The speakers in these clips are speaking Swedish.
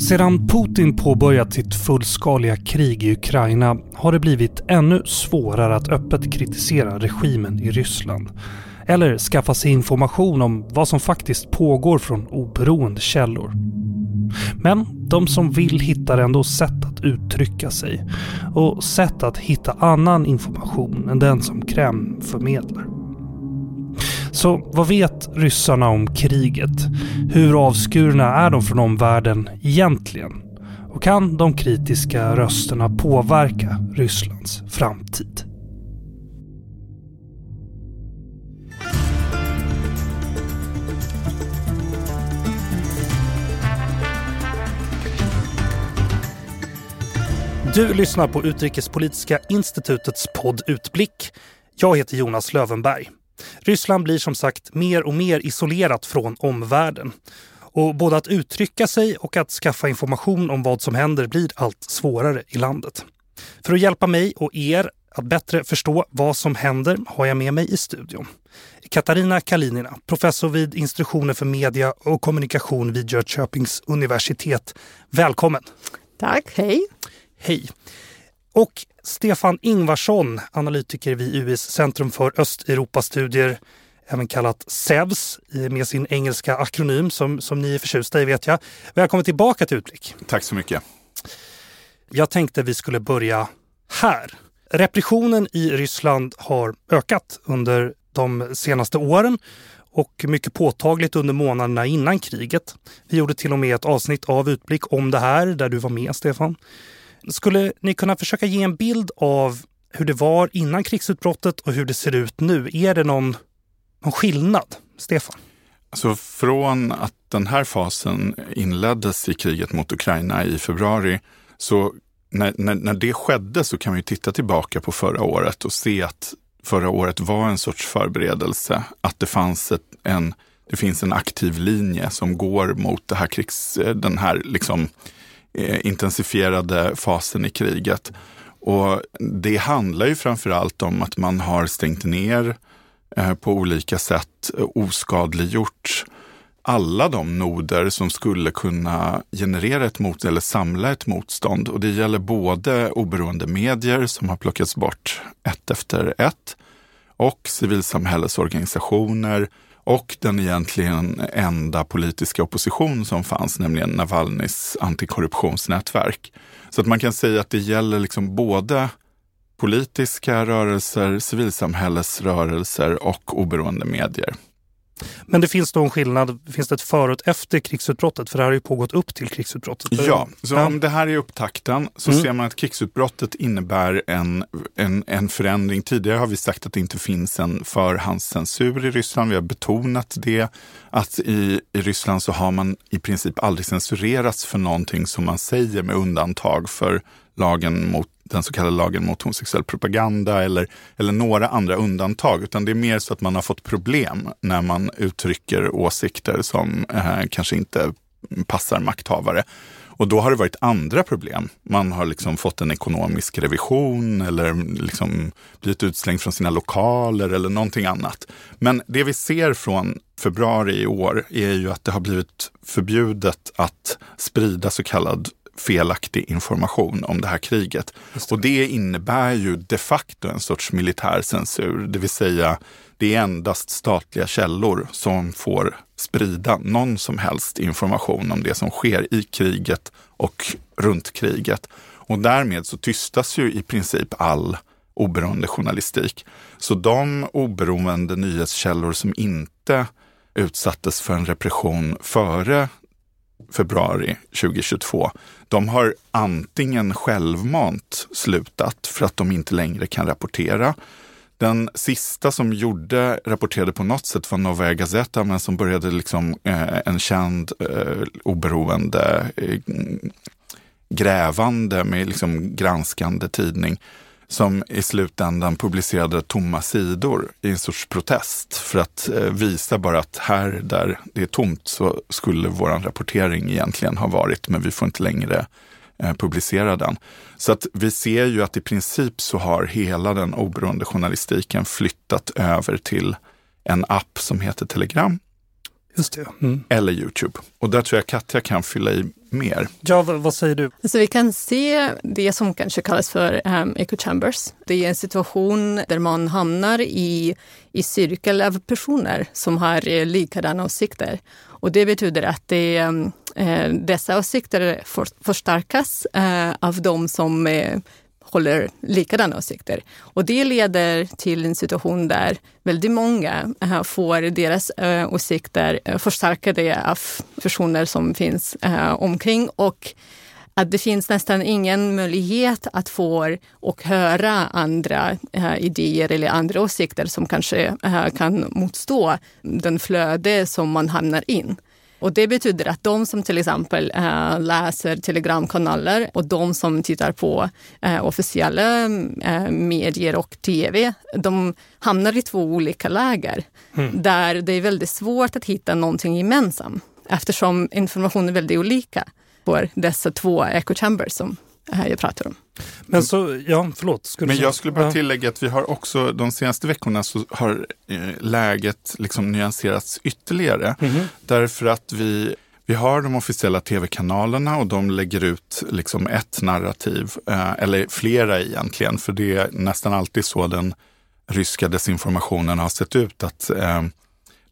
Sedan Putin påbörjat sitt fullskaliga krig i Ukraina har det blivit ännu svårare att öppet kritisera regimen i Ryssland. Eller skaffa sig information om vad som faktiskt pågår från oberoende källor. Men de som vill hittar ändå sätt att uttrycka sig och sätt att hitta annan information än den som Kreml förmedlar. Så vad vet ryssarna om kriget? Hur avskurna är de från omvärlden egentligen? Och kan de kritiska rösterna påverka Rysslands framtid? Du lyssnar på Utrikespolitiska institutets podd Utblick. Jag heter Jonas Lövenberg. Ryssland blir som sagt mer och mer isolerat från omvärlden. Och både att uttrycka sig och att skaffa information om vad som händer blir allt svårare i landet. För att hjälpa mig och er att bättre förstå vad som händer har jag med mig i studion Katarina Kalinina, professor vid institutionen för media och kommunikation vid Jönköpings universitet. Välkommen! Tack, hej! Hej! Och Stefan Ingvarsson, analytiker vid UIs Centrum för Östeuropastudier, även kallat SEVS med sin engelska akronym som, som ni är förtjusta i vet jag. Välkommen tillbaka till Utblick. Tack så mycket. Jag tänkte vi skulle börja här. Repressionen i Ryssland har ökat under de senaste åren och mycket påtagligt under månaderna innan kriget. Vi gjorde till och med ett avsnitt av Utblick om det här där du var med Stefan. Skulle ni kunna försöka ge en bild av hur det var innan krigsutbrottet och hur det ser ut nu? Är det någon, någon skillnad? Stefan? Alltså från att den här fasen inleddes i kriget mot Ukraina i februari, så när, när, när det skedde så kan vi titta tillbaka på förra året och se att förra året var en sorts förberedelse. Att det fanns ett, en, det finns en aktiv linje som går mot det här krigs, den här liksom Eh, Eh, intensifierade fasen i kriget. Och det handlar ju framför allt om att man har stängt ner eh, på olika sätt, eh, oskadliggjort alla de noder som skulle kunna generera ett motstånd eller samla ett motstånd. Och det gäller både oberoende medier som har plockats bort ett efter ett och civilsamhällesorganisationer, och den egentligen enda politiska opposition som fanns, nämligen Navalnys antikorruptionsnätverk. Så att man kan säga att det gäller liksom både politiska rörelser, civilsamhällesrörelser och oberoende medier. Men det finns då en skillnad, finns det ett förut efter krigsutbrottet? För det här har ju pågått upp till krigsutbrottet. Ja, så ja. om det här är upptakten så mm. ser man att krigsutbrottet innebär en, en, en förändring. Tidigare har vi sagt att det inte finns en förhandscensur i Ryssland. Vi har betonat det, att i, i Ryssland så har man i princip aldrig censurerats för någonting som man säger med undantag för lagen mot den så kallade lagen mot homosexuell propaganda eller, eller några andra undantag, utan det är mer så att man har fått problem när man uttrycker åsikter som eh, kanske inte passar makthavare. Och då har det varit andra problem. Man har liksom fått en ekonomisk revision eller liksom blivit utslängd från sina lokaler eller någonting annat. Men det vi ser från februari i år är ju att det har blivit förbjudet att sprida så kallad felaktig information om det här kriget. Det. Och det innebär ju de facto en sorts militär censur, det vill säga det är endast statliga källor som får sprida någon som helst information om det som sker i kriget och runt kriget. Och därmed så tystas ju i princip all oberoende journalistik. Så de oberoende nyhetskällor som inte utsattes för en repression före februari 2022, de har antingen självmant slutat för att de inte längre kan rapportera. Den sista som gjorde, rapporterade på något sätt var Novaya Gazeta, men som började liksom eh, en känd eh, oberoende eh, grävande med liksom granskande tidning som i slutändan publicerade tomma sidor i en sorts protest för att eh, visa bara att här där det är tomt så skulle vår rapportering egentligen ha varit, men vi får inte längre eh, publicera den. Så att vi ser ju att i princip så har hela den oberoende journalistiken flyttat över till en app som heter Telegram. Just det. Mm. Eller Youtube. Och där tror jag Katja kan fylla i mer. Ja, vad säger du? Så vi kan se det som kanske kallas för um, echo chambers. Det är en situation där man hamnar i, i cirkel av personer som har eh, likadana åsikter. Och det betyder att det, eh, dessa åsikter for, förstärkas eh, av de som eh, håller likadana åsikter. Och det leder till en situation där väldigt många eh, får deras eh, åsikter eh, förstärkade av personer som finns omkring och att det finns nästan ingen möjlighet att få och höra andra äh, idéer eller andra åsikter som kanske äh, kan motstå den flöde som man hamnar in. Och det betyder att de som till exempel äh, läser telegramkanaler och de som tittar på äh, officiella äh, medier och tv, de hamnar i två olika läger mm. där det är väldigt svårt att hitta någonting gemensamt eftersom informationen är väldigt olika på dessa två echo chambers som jag pratar om. Men så, ja, förlåt. Skulle Men jag skulle bara tillägga att vi har också de senaste veckorna så har eh, läget liksom nyanserats ytterligare. Mm -hmm. Därför att vi vi har de officiella tv-kanalerna och de lägger ut liksom ett narrativ, eh, eller flera egentligen, för det är nästan alltid så den ryska desinformationen har sett ut. att eh,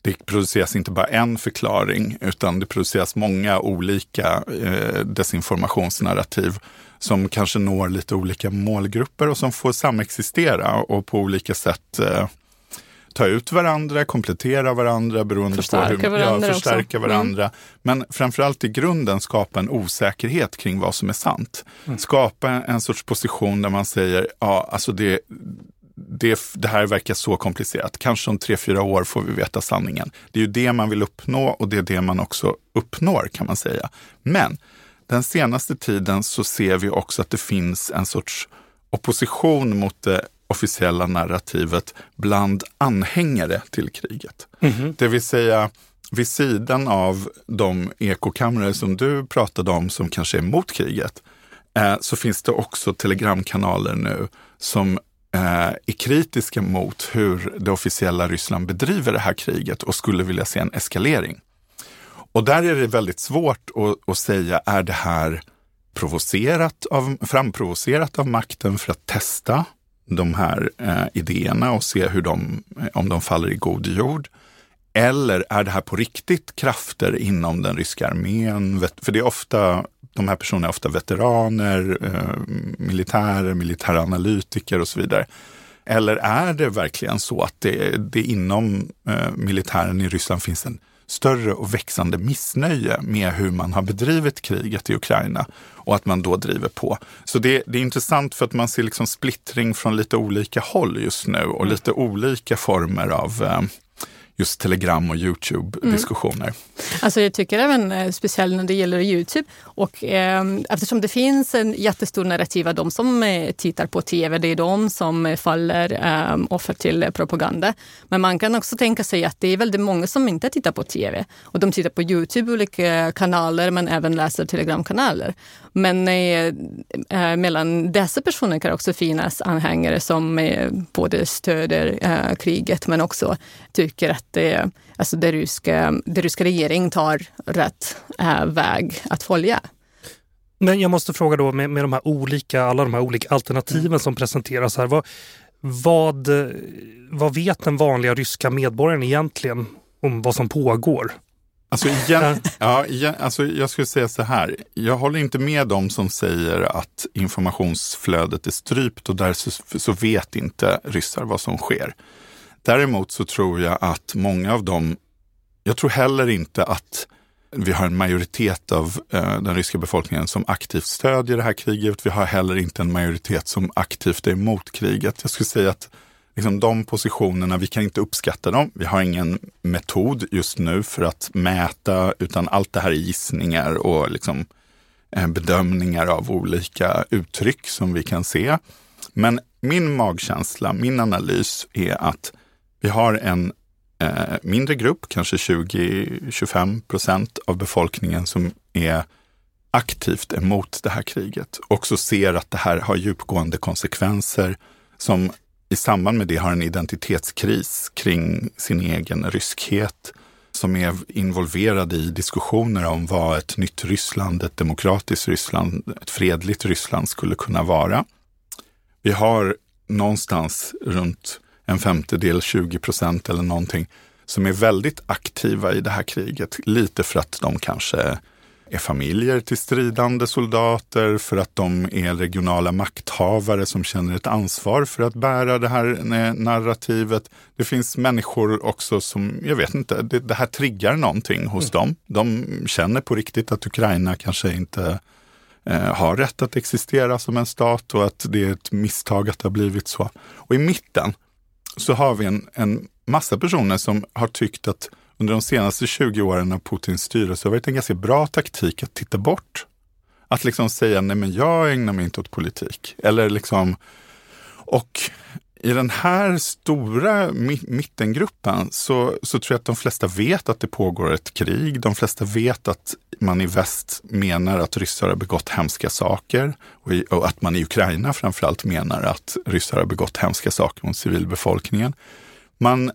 det produceras inte bara en förklaring, utan det produceras många olika eh, desinformationsnarrativ som kanske når lite olika målgrupper och som får samexistera och på olika sätt eh, ta ut varandra, komplettera varandra beroende förstärka på hur varandra ja, förstärka också. varandra. Mm. Men framförallt i grunden skapa en osäkerhet kring vad som är sant. Mm. Skapa en sorts position där man säger, ja, alltså det, det, det, här verkar så komplicerat. Kanske om tre, fyra år får vi veta sanningen. Det är ju det man vill uppnå och det är det man också uppnår kan man säga. Men den senaste tiden så ser vi också att det finns en sorts opposition mot det officiella narrativet bland anhängare till kriget. Mm -hmm. Det vill säga, vid sidan av de ekokamrar som du pratade om som kanske är mot kriget, eh, så finns det också telegramkanaler nu som eh, är kritiska mot hur det officiella Ryssland bedriver det här kriget och skulle vilja se en eskalering. Och där är det väldigt svårt att, att säga, är det här provocerat av, framprovocerat av makten för att testa de här eh, idéerna och se hur de, eh, om de faller i god jord? Eller är det här på riktigt krafter inom den ryska armén? För det är ofta, de här personerna är ofta veteraner, eh, militärer, militäranalytiker och så vidare. Eller är det verkligen så att det, det inom eh, militären i Ryssland finns en större och växande missnöje med hur man har bedrivit kriget i Ukraina och att man då driver på. Så det, det är intressant för att man ser liksom splittring från lite olika håll just nu och lite olika former av eh, just Telegram och Youtube-diskussioner. Mm. Alltså jag tycker även eh, speciellt när det gäller Youtube och eh, eftersom det finns en jättestor narrativ av de som eh, tittar på tv, det är de som eh, faller eh, offer till eh, propaganda. Men man kan också tänka sig att det är väldigt många som inte tittar på tv och de tittar på Youtube, olika kanaler men även läser telegramkanaler. Men eh, eh, mellan dessa personer kan också finnas anhängare som eh, både stöder eh, kriget men också tycker att det, alltså det, ryska, det ryska regeringen tar rätt eh, väg att följa. Men jag måste fråga då med, med de här olika, alla de här olika alternativen mm. som presenteras här. Vad, vad, vad vet den vanliga ryska medborgaren egentligen om vad som pågår? Alltså, igen, ja, igen, alltså jag skulle säga så här, jag håller inte med dem som säger att informationsflödet är strypt och därför så, så vet inte ryssar vad som sker. Däremot så tror jag att många av dem, jag tror heller inte att vi har en majoritet av eh, den ryska befolkningen som aktivt stödjer det här kriget. Vi har heller inte en majoritet som aktivt är emot kriget. Jag skulle säga att liksom de positionerna, vi kan inte uppskatta dem. Vi har ingen metod just nu för att mäta, utan allt det här är gissningar och liksom eh, bedömningar av olika uttryck som vi kan se. Men min magkänsla, min analys är att vi har en eh, mindre grupp, kanske 20-25 procent av befolkningen som är aktivt emot det här kriget. Också ser att det här har djupgående konsekvenser som i samband med det har en identitetskris kring sin egen ryskhet, som är involverade i diskussioner om vad ett nytt Ryssland, ett demokratiskt Ryssland, ett fredligt Ryssland skulle kunna vara. Vi har någonstans runt en femtedel, 20 procent eller någonting, som är väldigt aktiva i det här kriget. Lite för att de kanske är familjer till stridande soldater, för att de är regionala makthavare som känner ett ansvar för att bära det här narrativet. Det finns människor också som, jag vet inte, det, det här triggar någonting hos mm. dem. De känner på riktigt att Ukraina kanske inte eh, har rätt att existera som en stat och att det är ett misstag att det har blivit så. Och i mitten så har vi en, en massa personer som har tyckt att under de senaste 20 åren av Putins styre så har det varit en ganska bra taktik att titta bort. Att liksom säga, nej men jag ägnar mig inte åt politik. Eller liksom, och i den här stora mittengruppen så, så tror jag att de flesta vet att det pågår ett krig. De flesta vet att man i väst menar att ryssar har begått hemska saker och, i, och att man i Ukraina framförallt menar att ryssar har begått hemska saker mot civilbefolkningen. Man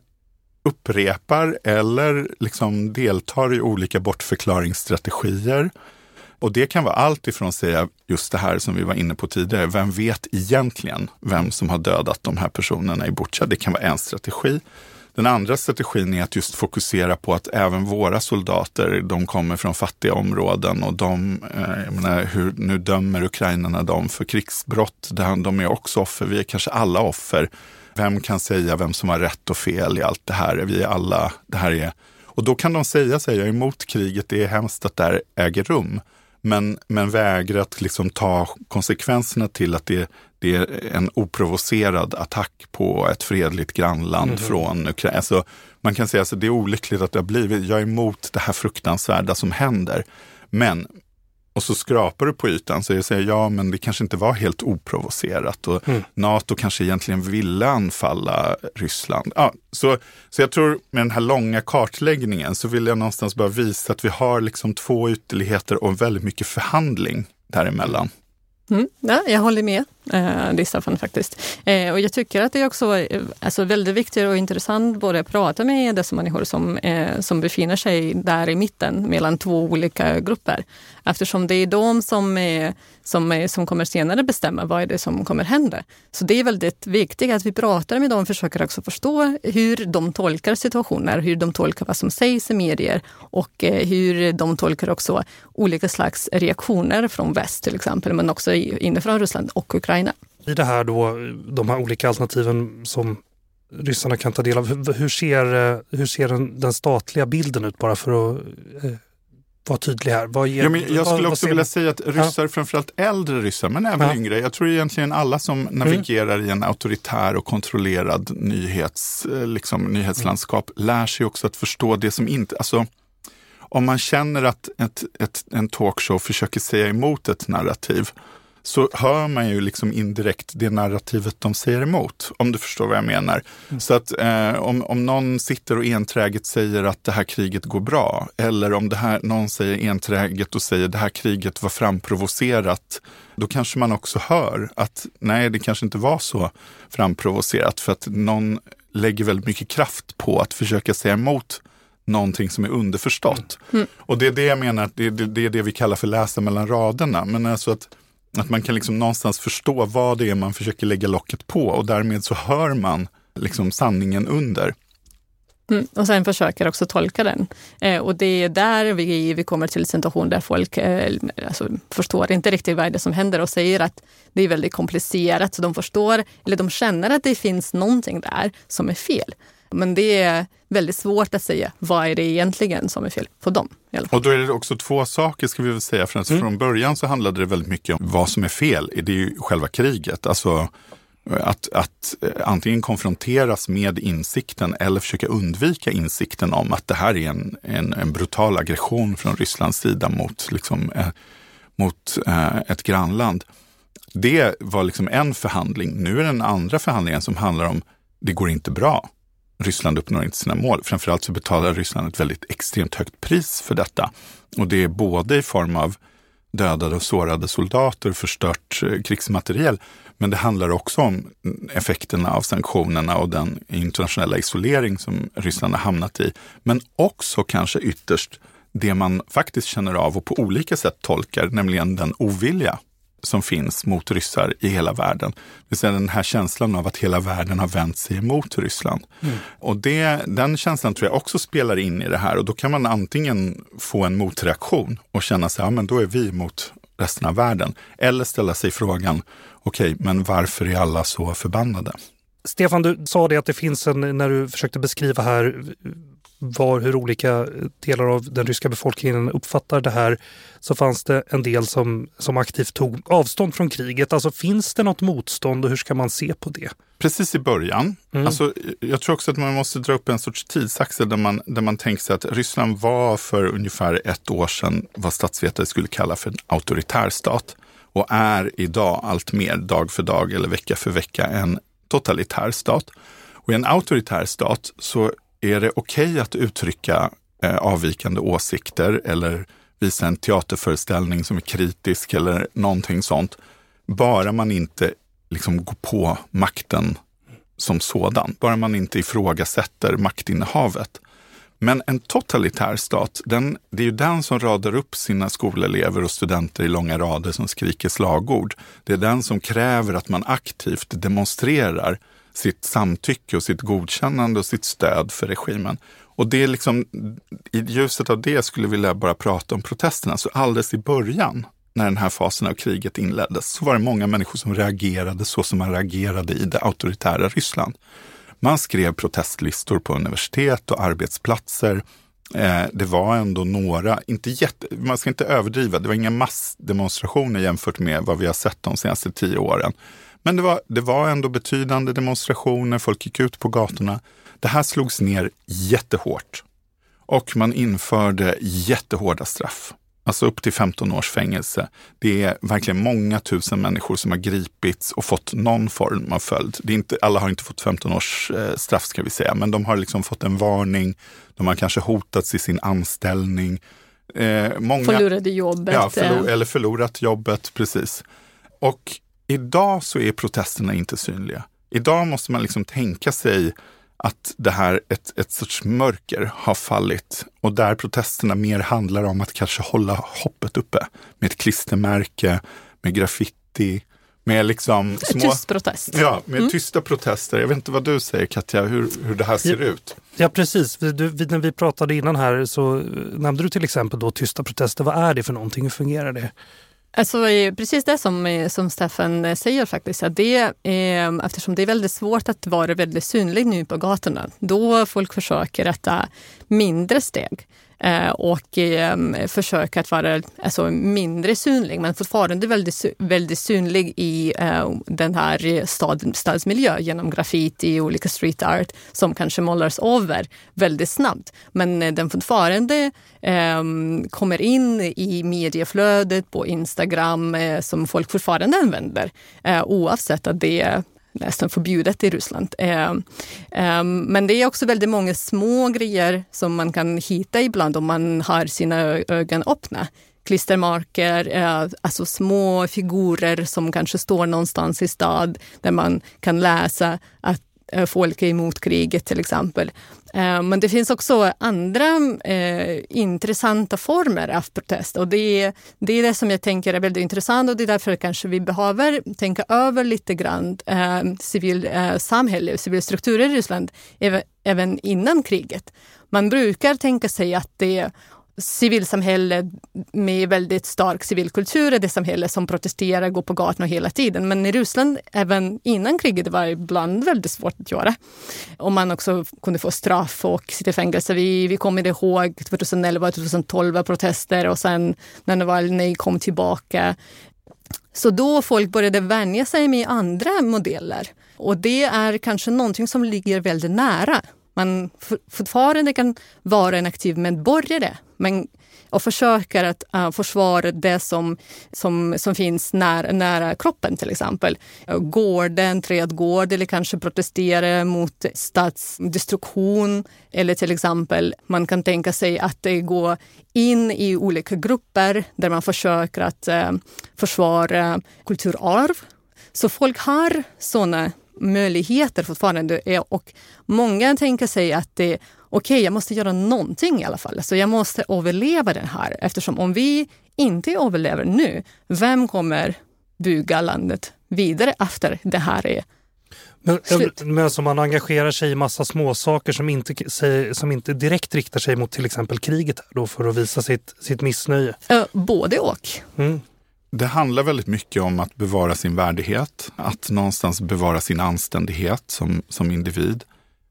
upprepar eller liksom deltar i olika bortförklaringsstrategier. Och det kan vara allt ifrån att säga just det här som vi var inne på tidigare. Vem vet egentligen vem som har dödat de här personerna i Butja? Det kan vara en strategi. Den andra strategin är att just fokusera på att även våra soldater, de kommer från fattiga områden och de, eh, menar, hur, nu dömer ukrainarna dem för krigsbrott. De är också offer, vi är kanske alla offer vem kan säga vem som har rätt och fel i allt det här? Vi alla, det här är... Och då kan de säga sig, jag är emot kriget, det är hemskt att det här äger rum. Men, men vägrar att liksom ta konsekvenserna till att det, det är en oprovocerad attack på ett fredligt grannland mm från Ukraina. Alltså, man kan säga att det är olyckligt att det har blivit, jag är emot det här fruktansvärda som händer. Men och så skrapar du på ytan så jag säger ja, men det kanske inte var helt oprovocerat och mm. Nato kanske egentligen ville anfalla Ryssland. Ja, så, så jag tror med den här långa kartläggningen så vill jag någonstans bara visa att vi har liksom två ytterligheter och väldigt mycket förhandling däremellan. Mm, ja, jag håller med eh, är Staffan faktiskt. Eh, och jag tycker att det är också eh, alltså, väldigt viktigt och intressant både att prata med dessa människor som, eh, som befinner sig där i mitten mellan två olika grupper. Eftersom det är de som, är, som, är, som kommer senare bestämma vad är det som kommer hända. Så det är väldigt viktigt att vi pratar med dem och försöker också förstå hur de tolkar situationer, hur de tolkar vad som sägs i medier och eh, hur de tolkar också olika slags reaktioner från väst till exempel, men också inifrån Ryssland och Ukraina. I det här då, de här olika alternativen som ryssarna kan ta del av, hur ser, eh, hur ser den, den statliga bilden ut bara för att eh, vara tydlig här. Vad ger, ja, men jag skulle vad, också vad vilja säga att ryssar, ja. framförallt äldre ryssar, men även ja. yngre, jag tror egentligen alla som navigerar mm. i en auktoritär och kontrollerad nyhets, eh, liksom, nyhetslandskap mm. lär sig också att förstå det som inte, alltså om man känner att ett, ett, en talkshow försöker säga emot ett narrativ, så hör man ju liksom indirekt det narrativet de säger emot, om du förstår vad jag menar. Mm. Så att eh, om, om någon sitter och enträget säger att det här kriget går bra, eller om det här, någon säger enträget och säger det här kriget var framprovocerat, då kanske man också hör att nej, det kanske inte var så framprovocerat, för att någon lägger väldigt mycket kraft på att försöka säga emot någonting som är underförstått. Mm. Och det är det jag menar, det, det, det är det vi kallar för läsa mellan raderna. Men alltså att att man kan liksom någonstans förstå vad det är man försöker lägga locket på och därmed så hör man liksom sanningen under. Mm, och sen försöker också tolka den. Eh, och det är där vi, vi kommer till en situation där folk eh, alltså, förstår inte riktigt vad det är som händer och säger att det är väldigt komplicerat. Så de förstår, eller de känner att det finns någonting där som är fel. Men det är väldigt svårt att säga vad är det egentligen som är fel på dem. Och då är det också två saker ska vi väl säga. För mm. Från början så handlade det väldigt mycket om vad som är fel. Det är ju själva kriget. Alltså att, att eh, antingen konfronteras med insikten eller försöka undvika insikten om att det här är en, en, en brutal aggression från Rysslands sida mot, liksom, eh, mot eh, ett grannland. Det var liksom en förhandling. Nu är den andra förhandlingen som handlar om det går inte bra. Ryssland uppnår inte sina mål. Framförallt så betalar Ryssland ett väldigt extremt högt pris för detta. Och det är både i form av dödade och sårade soldater, förstört eh, krigsmateriel. Men det handlar också om effekterna av sanktionerna och den internationella isolering som Ryssland har hamnat i. Men också kanske ytterst det man faktiskt känner av och på olika sätt tolkar, nämligen den ovilja som finns mot ryssar i hela världen. Det vill den här känslan av att hela världen har vänt sig emot Ryssland. Mm. Och det, den känslan tror jag också spelar in i det här och då kan man antingen få en motreaktion och känna sig, ja men då är vi emot resten av världen. Eller ställa sig frågan, okej, okay, men varför är alla så förbannade? Stefan, du sa det att det finns en, när du försökte beskriva här var hur olika delar av den ryska befolkningen uppfattar det här så fanns det en del som, som aktivt tog avstånd från kriget. Alltså finns det något motstånd och hur ska man se på det? Precis i början. Mm. Alltså, jag tror också att man måste dra upp en sorts tidsaxel där man, där man tänker sig att Ryssland var för ungefär ett år sedan vad statsvetare skulle kalla för en auktoritär stat och är idag allt mer dag för dag eller vecka för vecka en totalitär stat. Och i en auktoritär stat så är det okej okay att uttrycka eh, avvikande åsikter eller visa en teaterföreställning som är kritisk eller någonting sånt. Bara man inte liksom går på makten som sådan, bara man inte ifrågasätter maktinnehavet. Men en totalitär stat, den, det är ju den som radar upp sina skolelever och studenter i långa rader som skriker slagord. Det är den som kräver att man aktivt demonstrerar sitt samtycke och sitt godkännande och sitt stöd för regimen. Och det är liksom, i ljuset av det skulle jag vilja bara prata om protesterna. Så alldeles i början, när den här fasen av kriget inleddes, så var det många människor som reagerade så som man reagerade i det auktoritära Ryssland. Man skrev protestlistor på universitet och arbetsplatser. Eh, det var ändå några, inte jätte, man ska inte överdriva, det var inga massdemonstrationer jämfört med vad vi har sett de senaste tio åren. Men det var, det var ändå betydande demonstrationer, folk gick ut på gatorna. Det här slogs ner jättehårt. Och man införde jättehårda straff. Alltså upp till 15 års fängelse. Det är verkligen många tusen människor som har gripits och fått någon form av följd. Det är inte, alla har inte fått 15 års eh, straff ska vi säga, men de har liksom fått en varning. De har kanske hotats i sin anställning. Eh, många, Förlorade jobbet. Ja, förlor, eller förlorat jobbet, precis. Och Idag så är protesterna inte synliga. Idag måste man liksom tänka sig att det här, ett, ett sorts mörker har fallit och där protesterna mer handlar om att kanske hålla hoppet uppe med ett klistermärke, med graffiti, med liksom små... Tyst protest. Ja, med mm. tysta protester. Jag vet inte vad du säger Katja, hur, hur det här ser ja, ut. Ja precis, du, när vi pratade innan här så nämnde du till exempel då tysta protester. Vad är det för någonting? Hur fungerar det? Alltså, precis det som, eh, som Stefan eh, säger faktiskt. Att det, eh, eftersom det är väldigt svårt att vara väldigt synlig nu på gatorna, då folk försöker att ta mindre steg Eh, och ehm, försöka att vara alltså, mindre synlig men fortfarande väldigt, väldigt synlig i eh, den här stad, stadsmiljö genom graffiti och olika street art som kanske målas över väldigt snabbt. Men eh, den fortfarande ehm, kommer in i medieflödet på Instagram som folk fortfarande använder oavsett att det är nästan förbjudet i Ryssland. Eh, eh, men det är också väldigt många små grejer som man kan hitta ibland om man har sina ögon öppna. Klistermarker, eh, alltså små figurer som kanske står någonstans i stad där man kan läsa att Eh, folk är emot kriget till exempel. Eh, men det finns också andra eh, intressanta former av protest och det är, det är det som jag tänker är väldigt intressant och det är därför kanske vi behöver tänka över lite grann eh, civilsamhälle, eh, civilstrukturer i Ryssland även, även innan kriget. Man brukar tänka sig att det civilsamhälle med väldigt stark civilkultur är det samhälle som protesterar, går på gatorna hela tiden. Men i Ryssland, även innan kriget, var det ibland väldigt svårt att göra. Och man också kunde få straff och sitta i fängelse. Vi, vi kommer ihåg 2011 och 2012 protester och sen när Navalnyj kom tillbaka. Så då folk började vänja sig med andra modeller. Och det är kanske någonting som ligger väldigt nära man fortfarande kan vara en aktiv medborgare men och försöker att uh, försvara det som, som, som finns nära, nära kroppen till exempel. Gården, trädgård eller kanske protestera mot stadsdestruktion. Eller till exempel man kan tänka sig att det går in i olika grupper där man försöker att uh, försvara kulturarv. Så folk har sådana möjligheter fortfarande och många tänker sig att det okej, okay, jag måste göra någonting i alla fall. Så jag måste överleva den här. Eftersom om vi inte överlever nu, vem kommer bygga landet vidare efter det här är men, men som man engagerar sig i massa småsaker som inte, som inte direkt riktar sig mot till exempel kriget då för att visa sitt, sitt missnöje? Både och. Mm. Det handlar väldigt mycket om att bevara sin värdighet, att någonstans bevara sin anständighet som, som individ.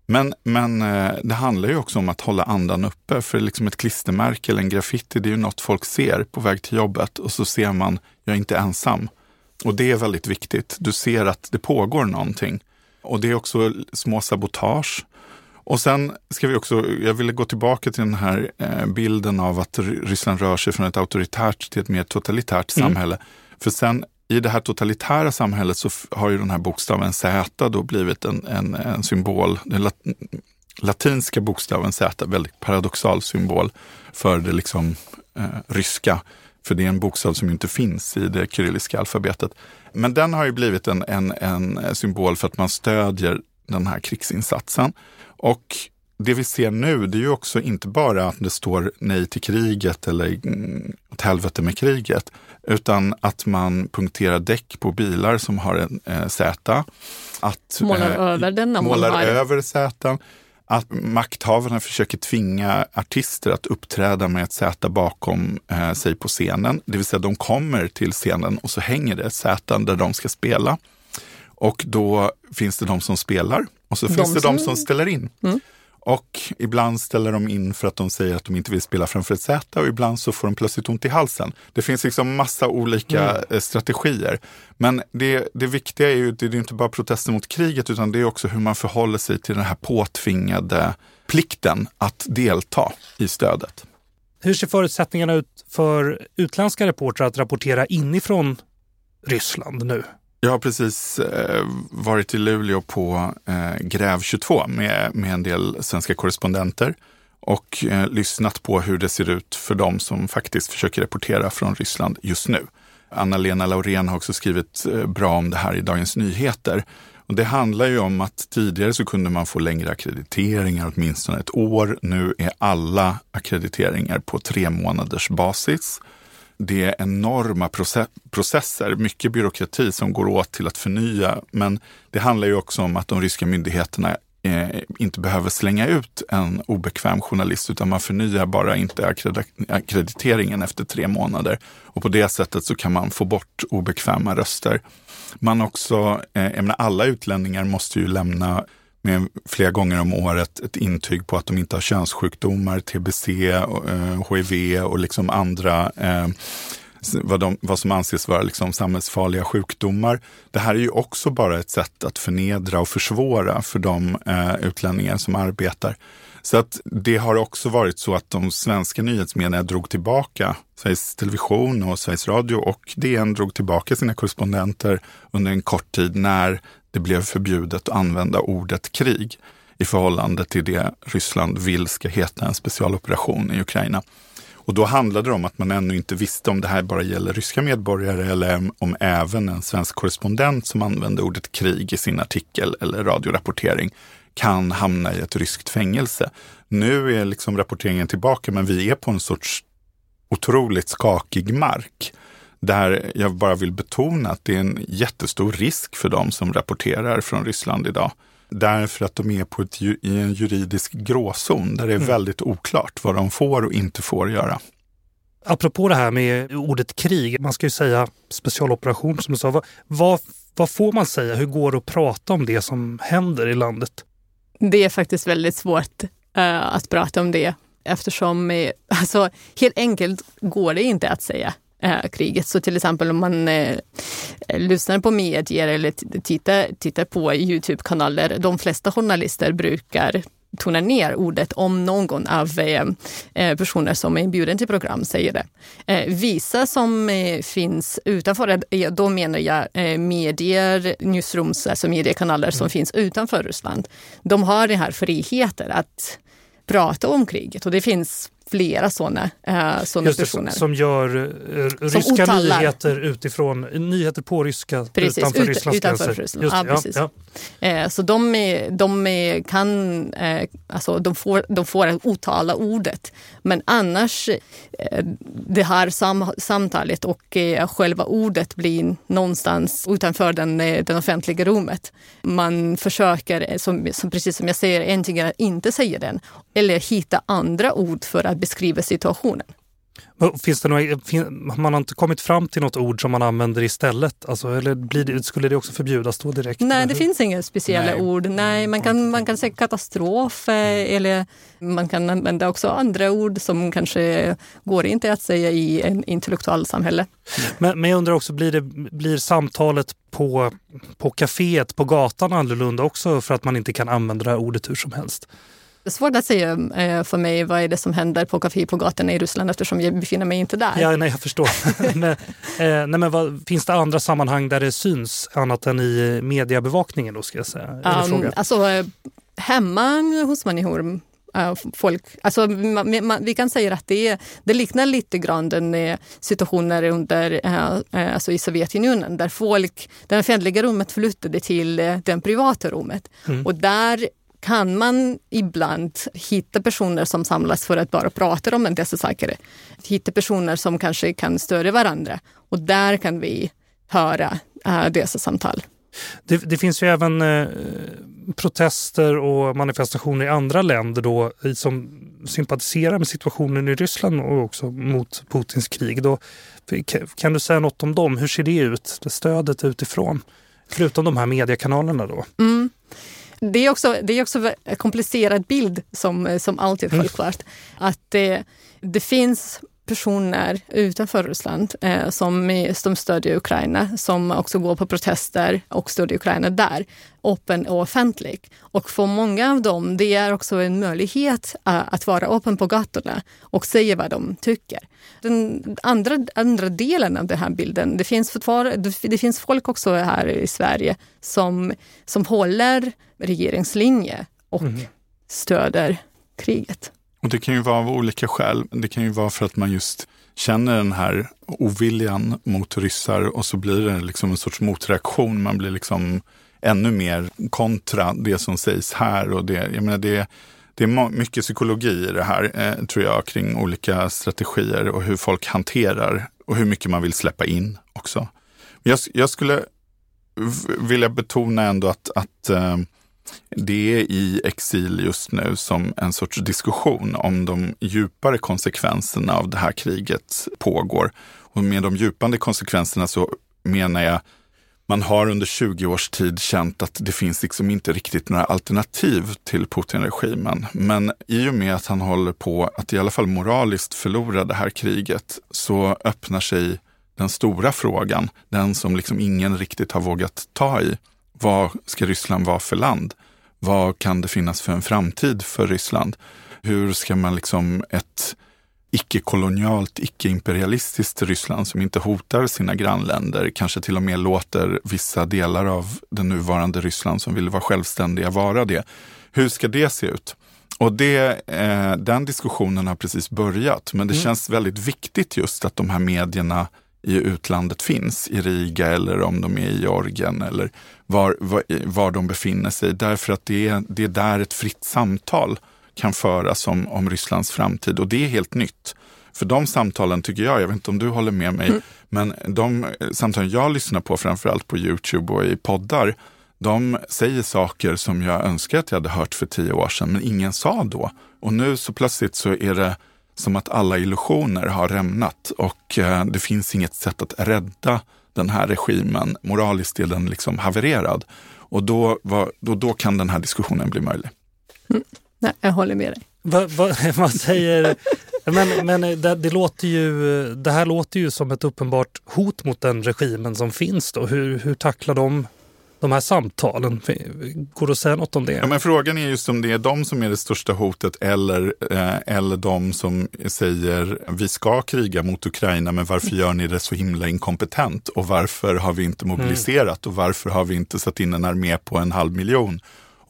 Men, men eh, det handlar ju också om att hålla andan uppe. För liksom ett klistermärke eller en graffiti, det är ju något folk ser på väg till jobbet och så ser man, jag är inte ensam. Och det är väldigt viktigt. Du ser att det pågår någonting. Och det är också små sabotage. Och sen ska vi också, jag ville gå tillbaka till den här eh, bilden av att Ryssland rör sig från ett auktoritärt till ett mer totalitärt mm. samhälle. För sen i det här totalitära samhället så har ju den här bokstaven Z då blivit en, en, en symbol. Den lat, latinska bokstaven Z, väldigt paradoxal symbol för det liksom eh, ryska. För det är en bokstav som inte finns i det kyrilliska alfabetet. Men den har ju blivit en, en, en symbol för att man stödjer den här krigsinsatsen. Och det vi ser nu, det är ju också inte bara att det står nej till kriget eller mm, åt helvete med kriget, utan att man punkterar däck på bilar som har en eh, Z. Att, målar eh, över den. Målar har... över Z. Att makthavarna försöker tvinga artister att uppträda med ett Z bakom eh, sig på scenen. Det vill säga de kommer till scenen och så hänger det ett Z där de ska spela. Och då finns det de som spelar och så de finns det som... de som ställer in. Mm. Och ibland ställer de in för att de säger att de inte vill spela framför ett säte och ibland så får de plötsligt ont i halsen. Det finns liksom massa olika mm. Eh, strategier. Men det, det viktiga är ju, det är inte bara protester mot kriget utan det är också hur man förhåller sig till den här påtvingade plikten att delta i stödet. Hur ser förutsättningarna ut för utländska reportrar att rapportera inifrån Ryssland nu? Jag har precis eh, varit i Luleå på eh, Gräv 22 med, med en del svenska korrespondenter och eh, lyssnat på hur det ser ut för dem som faktiskt försöker rapportera från Ryssland just nu. Anna-Lena Laurén har också skrivit eh, bra om det här i Dagens Nyheter. Och det handlar ju om att tidigare så kunde man få längre akkrediteringar, åtminstone ett år. Nu är alla akkrediteringar på tre månaders basis det är enorma processer, mycket byråkrati som går åt till att förnya. Men det handlar ju också om att de ryska myndigheterna eh, inte behöver slänga ut en obekväm journalist utan man förnyar bara inte akkrediteringen efter tre månader. Och på det sättet så kan man få bort obekväma röster. Man också, eh, jag menar, alla utlänningar måste ju lämna med flera gånger om året ett intyg på att de inte har könssjukdomar, tbc, eh, hiv och liksom andra eh, vad, de, vad, som anses vara liksom samhällsfarliga sjukdomar. Det här är ju också bara ett sätt att förnedra och försvåra för de eh, utlänningar som arbetar. Så att det har också varit så att de svenska nyhetsmedierna drog tillbaka, Sveriges Television och Sveriges Radio och DN drog tillbaka sina korrespondenter under en kort tid när det blev förbjudet att använda ordet krig i förhållande till det Ryssland vill ska heta en specialoperation i Ukraina. Och då handlade det om att man ännu inte visste om det här bara gäller ryska medborgare eller om även en svensk korrespondent som använde ordet krig i sin artikel eller radiorapportering kan hamna i ett ryskt fängelse. Nu är liksom rapporteringen tillbaka, men vi är på en sorts otroligt skakig mark där jag bara vill betona att det är en jättestor risk för de som rapporterar från Ryssland idag. Därför att de är på ett, i en juridisk gråzon där det är mm. väldigt oklart vad de får och inte får göra. Apropå det här med ordet krig, man ska ju säga specialoperation som du sa. Vad, vad, vad får man säga? Hur går det att prata om det som händer i landet? Det är faktiskt väldigt svårt uh, att prata om det eftersom, uh, alltså helt enkelt går det inte att säga eh, kriget. Så till exempel om man eh, lyssnar på medier eller tittar, tittar på Youtube-kanaler, de flesta journalister brukar tona ner ordet om någon av eh, eh, personer som är inbjuden till program säger det. Eh, vissa som eh, finns utanför, eh, då menar jag eh, medier, newsrooms, alltså mediekanaler mm. som finns utanför Ryssland. De har den här friheten att prata om kriget och det finns flera sådana, uh, såna personer. Som gör uh, ryska otallar. nyheter utifrån, nyheter på ryska precis, utanför ut, Rysslands utanför gränser. Ryssland. Just, ja, precis. Ja. Uh, så de, de kan, alltså de får, de får otala ordet. Men annars, det här sam, samtalet och själva ordet blir någonstans utanför den, den offentliga rummet. Man försöker, som, som, precis som jag säger, antingen inte säga den eller hitta andra ord för att beskriva situationen. Finns det några, man har inte kommit fram till något ord som man använder istället? Alltså, eller blir det, skulle det också förbjudas då direkt? Nej, det finns inga speciella Nej. ord. Nej, man kan, man kan säga katastrof eh, eller man kan använda också andra ord som kanske går inte att säga i en intellektuell samhälle. Men, men jag undrar också, blir, det, blir samtalet på, på kaféet, på gatan annorlunda också för att man inte kan använda det här ordet hur som helst? Svårt att säga eh, för mig vad är det som händer på kafé på gatorna i Ryssland eftersom jag befinner mig inte där. Ja, nej, jag förstår. men, eh, nej, men vad, finns det andra sammanhang där det syns annat än i mediebevakningen? Då, ska jag säga? Um, alltså, eh, hemma hos människor folk, alltså, man, man, vi kan säga att det, det liknar lite grann den situationer under, alltså i Sovjetunionen där folk, det offentliga rummet flyttade till det privata rummet. Mm. Och där kan man ibland hitta personer som samlas för att bara prata om dessa saker. Hitta personer som kanske kan stödja varandra och där kan vi höra äh, dessa samtal. Det, det, finns ju även eh, protester och manifestationer i andra länder då, som sympatiserar med situationen i Ryssland och också mot Putins krig. Då, kan du säga något om dem? Hur ser det ut, det stödet utifrån? Förutom de här mediekanalerna då? Mm. Det är också, det är också en komplicerad bild som, som alltid mm. självklart. Att det, det finns personer utanför Ryssland eh, som, som stödjer Ukraina, som också går på protester och stödjer Ukraina där, öppen och offentlig. Och för många av dem, det är också en möjlighet uh, att vara öppen på gatorna och säga vad de tycker. Den andra, andra delen av den här bilden, det finns, det, det finns folk också här i Sverige som, som håller regeringslinje och mm. stöder kriget. Och det kan ju vara av olika skäl. Det kan ju vara för att man just känner den här oviljan mot ryssar och så blir det liksom en sorts motreaktion. Man blir liksom ännu mer kontra det som sägs här. Och det, jag menar det, det är mycket psykologi i det här, eh, tror jag, kring olika strategier och hur folk hanterar och hur mycket man vill släppa in också. Jag, jag skulle vilja betona ändå att, att eh, det är i exil just nu som en sorts diskussion om de djupare konsekvenserna av det här kriget pågår. Och med de djupande konsekvenserna så menar jag man har under 20 års tid känt att det finns liksom inte riktigt några alternativ till Putin-regimen. Men i och med att han håller på att i alla fall moraliskt förlora det här kriget så öppnar sig den stora frågan, den som liksom ingen riktigt har vågat ta i. Vad ska Ryssland vara för land? Vad kan det finnas för en framtid för Ryssland? Hur ska man liksom ett icke-kolonialt, icke-imperialistiskt Ryssland som inte hotar sina grannländer, kanske till och med låter vissa delar av det nuvarande Ryssland som vill vara självständiga vara det. Hur ska det se ut? Och det, eh, den diskussionen har precis börjat, men det mm. känns väldigt viktigt just att de här medierna i utlandet finns, i Riga eller om de är i Georgien eller var, var, var de befinner sig. Därför att det är, det är där ett fritt samtal kan föras om, om Rysslands framtid och det är helt nytt. För de samtalen tycker jag, jag vet inte om du håller med mig, mm. men de samtalen jag lyssnar på framförallt på Youtube och i poddar, de säger saker som jag önskar att jag hade hört för tio år sedan, men ingen sa då. Och nu så plötsligt så är det som att alla illusioner har rämnat och eh, det finns inget sätt att rädda den här regimen. Moraliskt är den liksom havererad. Och då, var, då, då kan den här diskussionen bli möjlig. Mm. Nej, jag håller med dig. Va, va, vad säger... Men, men det, det, låter ju, det här låter ju som ett uppenbart hot mot den regimen som finns. Då. Hur, hur tacklar de de här samtalen? Går det att säga något om det? Ja, men frågan är just om det är de som är det största hotet eller, eh, eller de som säger vi ska kriga mot Ukraina men varför gör ni det så himla inkompetent och varför har vi inte mobiliserat och varför har vi inte satt in en armé på en halv miljon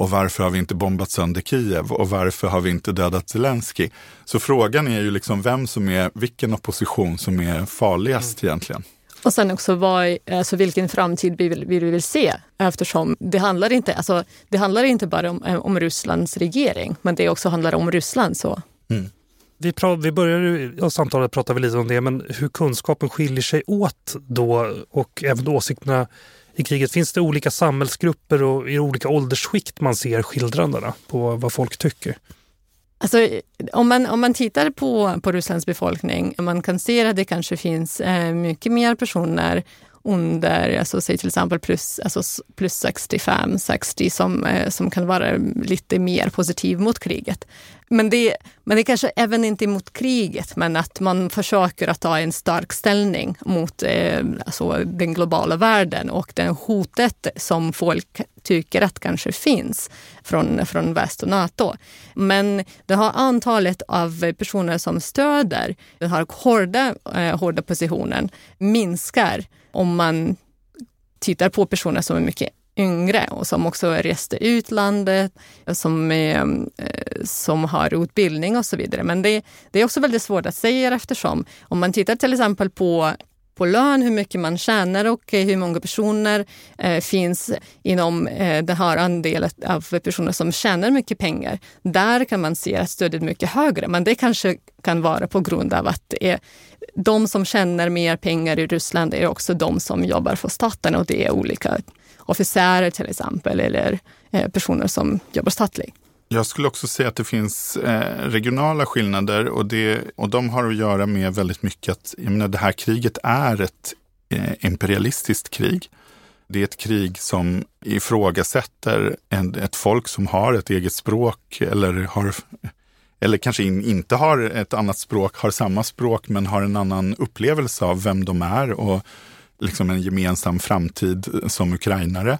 och varför har vi inte bombat sönder Kiev och varför har vi inte dödat Zelensky? Så frågan är ju liksom vem som är, vilken opposition som är farligast mm. egentligen. Och sen också vad, alltså vilken framtid vi vill, vi vill se eftersom det handlar inte, alltså, det handlar inte bara om, om Rysslands regering men det också handlar om Ryssland. så. Mm. Vi, vi började i samtalet prata lite om det, men hur kunskapen skiljer sig åt då och även åsikterna i kriget. Finns det olika samhällsgrupper och i olika åldersskikt man ser skildrandena på vad folk tycker? Alltså, om, man, om man tittar på, på Rysslands befolkning, man kan se att det kanske finns eh, mycket mer personer under, alltså, säg till exempel plus, alltså, plus 65, 60 som, eh, som kan vara lite mer positiv mot kriget. Men det, men det kanske även inte mot kriget, men att man försöker att ta en stark ställning mot eh, alltså den globala världen och det hotet som folk tycker att kanske finns från, från väst och Nato. Men det har antalet av personer som stöder den här hårda, eh, hårda positionen minskar om man tittar på personer som är mycket yngre och som också reste utlandet, som, är, eh, som har utbildning och så vidare. Men det, det är också väldigt svårt att säga eftersom om man tittar till exempel på på lön, hur mycket man tjänar och eh, hur många personer eh, finns inom eh, den här andelen av personer som tjänar mycket pengar. Där kan man se att stödet är mycket högre, men det kanske kan vara på grund av att det är de som tjänar mer pengar i Ryssland är också de som jobbar för staten och det är olika officerer till exempel eller eh, personer som jobbar statligt. Jag skulle också säga att det finns eh, regionala skillnader och, det, och de har att göra med väldigt mycket att jag menar, det här kriget är ett eh, imperialistiskt krig. Det är ett krig som ifrågasätter en, ett folk som har ett eget språk eller har eller kanske in, inte har ett annat språk, har samma språk men har en annan upplevelse av vem de är och liksom en gemensam framtid som ukrainare.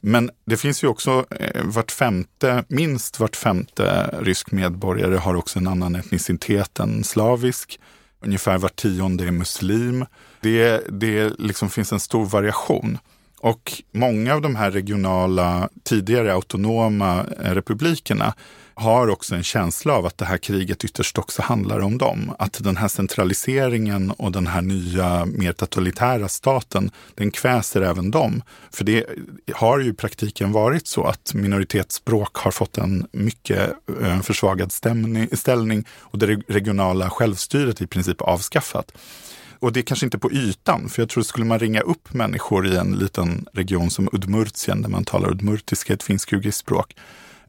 Men det finns ju också eh, vart femte, minst vart femte rysk medborgare har också en annan etnicitet än slavisk. Ungefär var tionde är muslim. Det, det liksom finns en stor variation. Och många av de här regionala, tidigare autonoma eh, republikerna har också en känsla av att det här kriget ytterst också handlar om dem. Att den här centraliseringen och den här nya, mer totalitära staten, den kväser även dem. För det har ju i praktiken varit så att minoritetsspråk har fått en mycket eh, försvagad ställning och det regionala självstyret i princip avskaffat. Och det är kanske inte på ytan, för jag tror skulle man ringa upp människor i en liten region som Udmurtien, där man talar udmurtiska, ett finsk språk,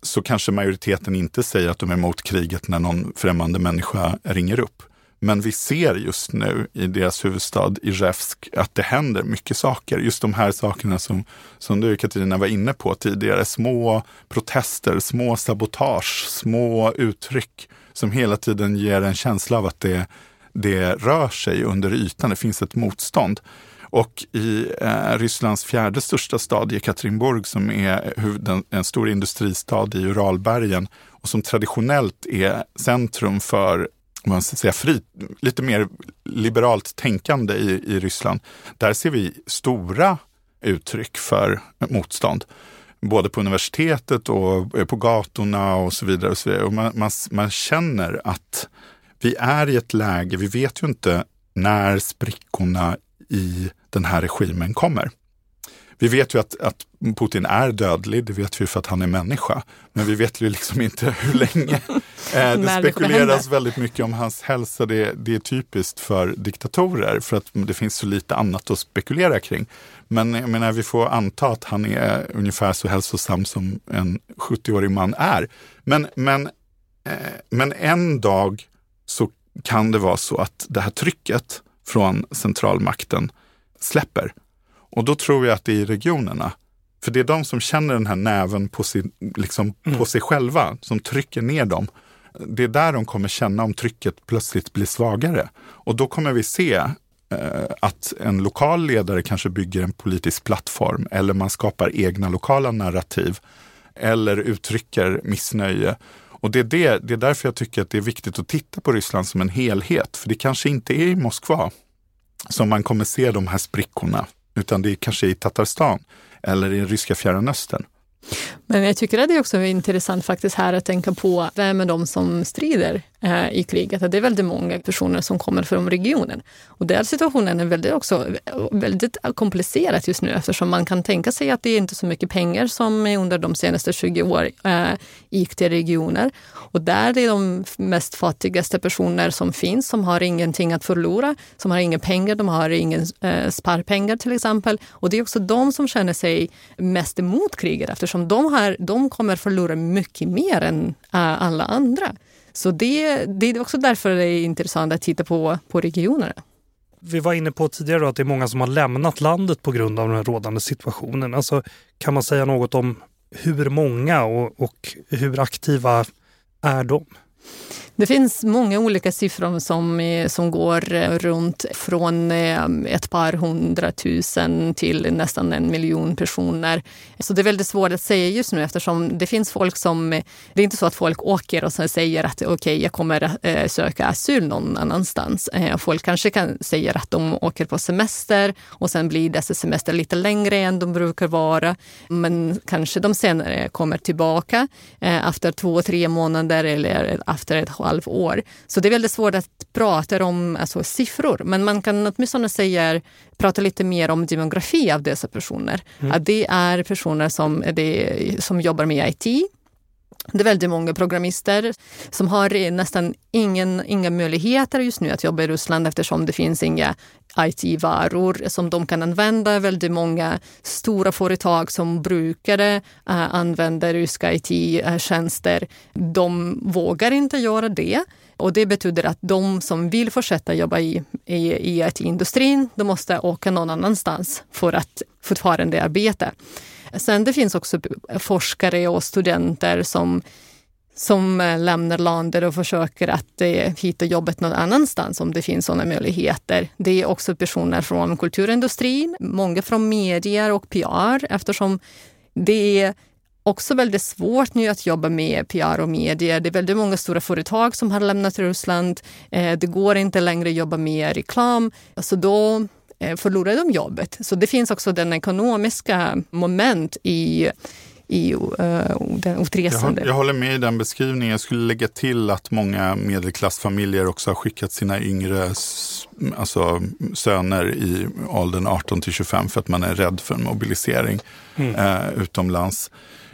så kanske majoriteten inte säger att de är emot kriget när någon främmande människa ringer upp. Men vi ser just nu i deras huvudstad Izjevsk att det händer mycket saker. Just de här sakerna som, som du Katarina var inne på tidigare. Små protester, små sabotage, små uttryck som hela tiden ger en känsla av att det, det rör sig under ytan. Det finns ett motstånd. Och i eh, Rysslands fjärde största stad, Jekaterinburg, som är en stor industristad i Uralbergen och som traditionellt är centrum för man ska säga, fri, lite mer liberalt tänkande i, i Ryssland. Där ser vi stora uttryck för motstånd. Både på universitetet och eh, på gatorna och så vidare. Och så vidare. Och man, man, man känner att vi är i ett läge, vi vet ju inte när sprickorna i den här regimen kommer. Vi vet ju att, att Putin är dödlig, det vet vi för att han är människa. Men vi vet ju liksom inte hur länge. Eh, det spekuleras väldigt mycket om hans hälsa. Det, det, är typiskt för diktatorer för att det finns så lite annat att spekulera kring. Men jag menar, vi får anta att han är ungefär så hälsosam som en 70-årig man är. Men, men, eh, men en dag så kan det vara så att det här trycket från centralmakten släpper. Och då tror jag att det är i regionerna. För det är de som känner den här näven på, sin, liksom, mm. på sig själva, som trycker ner dem. Det är där de kommer känna om trycket plötsligt blir svagare. Och då kommer vi se eh, att en lokal ledare kanske bygger en politisk plattform eller man skapar egna lokala narrativ eller uttrycker missnöje. Och det är, det, det är därför jag tycker att det är viktigt att titta på Ryssland som en helhet. För det kanske inte är i Moskva som man kommer se de här sprickorna, utan det är kanske i Tatarstan eller i ryska Fjärran Östern. Men jag tycker att det är också intressant faktiskt här att tänka på vem är de som strider Eh, i kriget. Det är väldigt många personer som kommer från regionen. Och den situationen är väldigt, också, väldigt komplicerad just nu eftersom man kan tänka sig att det är inte så mycket pengar som under de senaste 20 åren eh, gick till regioner. Och där är det de mest fattigaste personer som finns, som har ingenting att förlora, som har inga pengar, de har inga eh, sparpengar till exempel. Och det är också de som känner sig mest emot kriget eftersom de, här, de kommer förlora mycket mer än eh, alla andra. Så det, det är också därför det är intressant att titta på, på regionerna. Vi var inne på tidigare att det är många som har lämnat landet på grund av den rådande situationen. Alltså, kan man säga något om hur många och, och hur aktiva är de? Det finns många olika siffror som, eh, som går eh, runt från eh, ett par hundratusen till nästan en miljon personer. Så det är väldigt svårt att säga just nu eftersom det finns folk som... Det är inte så att folk åker och säger att okej, okay, jag kommer söka asyl någon annanstans. Folk kanske kan säga att de åker på semester och sen blir dessa semester lite längre än de brukar vara. Men kanske de senare kommer tillbaka efter två, tre månader eller efter ett halvår. Så det är väldigt svårt att prata om alltså, siffror, men man kan åtminstone säga, prata lite mer om demografi av dessa personer. Mm. Att det är personer som, det, som jobbar med IT, det är väldigt många programister som har nästan ingen, inga möjligheter just nu att jobba i Ryssland eftersom det finns inga IT-varor som de kan använda. Väldigt många stora företag som brukare eh, äh, använda ryska IT-tjänster, de vågar inte göra det. Och det betyder att de som vill fortsätta jobba i, i, i IT-industrin, de måste åka någon annanstans för att fortfarande arbeta. Sen det finns också forskare och studenter som som eh, lämnar landet och försöker att eh, hitta jobbet någon annanstans om det finns sådana möjligheter. Det är också personer från kulturindustrin, många från medier och PR eftersom det är också väldigt svårt nu att jobba med PR och medier. Det är väldigt många stora företag som har lämnat Ryssland. Eh, det går inte längre att jobba med reklam. Så då förlorar de jobbet. Så det finns också den ekonomiska moment i i uh, den utresande. Jag, jag håller med i den beskrivningen. Jag skulle lägga till att många medelklassfamiljer också har skickat sina yngre alltså, söner i åldern 18 till 25 för att man är rädd för en mobilisering mm. uh, utomlands.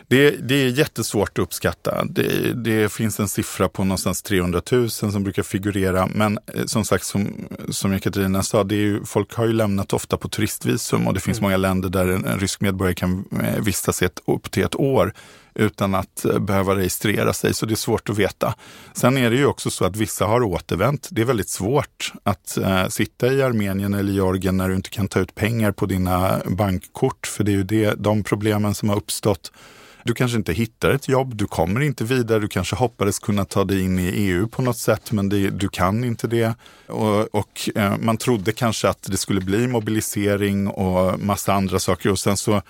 Det, det är jättesvårt att uppskatta. Det, det, finns en siffra på någonstans 300 000 som brukar figurera. Men eh, som sagt, som, som Katarina sa, det är ju, folk har ju lämnat ofta på turistvisum och det finns mm. många länder där en, en rysk medborgare kan eh, vistas ett, upp till ett år utan att eh, behöva registrera sig, så det är svårt att veta. Sen är det ju också så att vissa har återvänt. Det är väldigt svårt att äh, sitta i Armenien eller Georgien när du inte kan ta ut pengar på dina bankkort, för det är ju det, de problemen som har uppstått du kanske inte hittar ett jobb, du kommer inte vidare, du kanske hoppades kunna ta dig in i EU på något sätt, men det, du kan inte det. Och, och eh, man trodde kanske att det skulle bli mobilisering och massa andra saker och sen så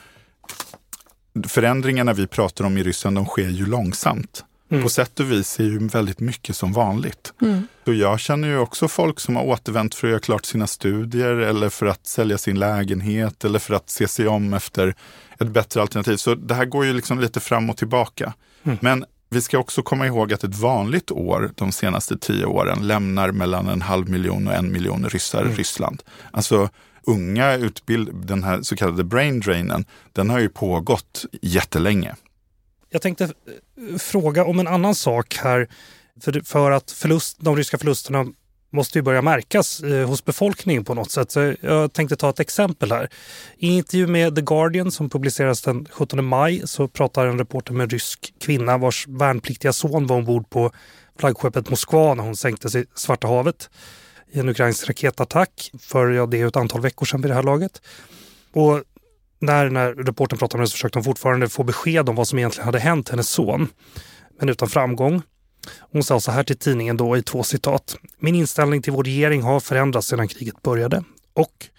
förändringarna vi pratar om i Ryssland, de sker ju långsamt. Mm. På sätt och vis är ju väldigt mycket som vanligt. Mm. Så jag känner ju också folk som har återvänt för att göra klart sina studier eller för att sälja sin lägenhet eller för att se sig om efter ett bättre alternativ. Så det här går ju liksom lite fram och tillbaka. Mm. Men vi ska också komma ihåg att ett vanligt år de senaste tio åren lämnar mellan en halv miljon och en miljon ryssar mm. Ryssland. Alltså unga utbild, den här så kallade brain drainen, den har ju pågått jättelänge. Jag tänkte eh, fråga om en annan sak här. För, för att förlust, de ryska förlusterna måste ju börja märkas eh, hos befolkningen på något sätt. Så jag tänkte ta ett exempel här. I en intervju med The Guardian som publiceras den 17 maj så pratar en reporter med en rysk kvinna vars värnpliktiga son var ombord på flaggskeppet Moskva när hon sänktes i Svarta havet i en ukrainsk raketattack för ja, det är ett antal veckor sedan vid det här laget. Och när, när reporten pratade med henne så försökte hon fortfarande få besked om vad som egentligen hade hänt hennes son. Men utan framgång. Hon sa så här till tidningen då i två citat. Min inställning till vår regering har förändrats sedan kriget började och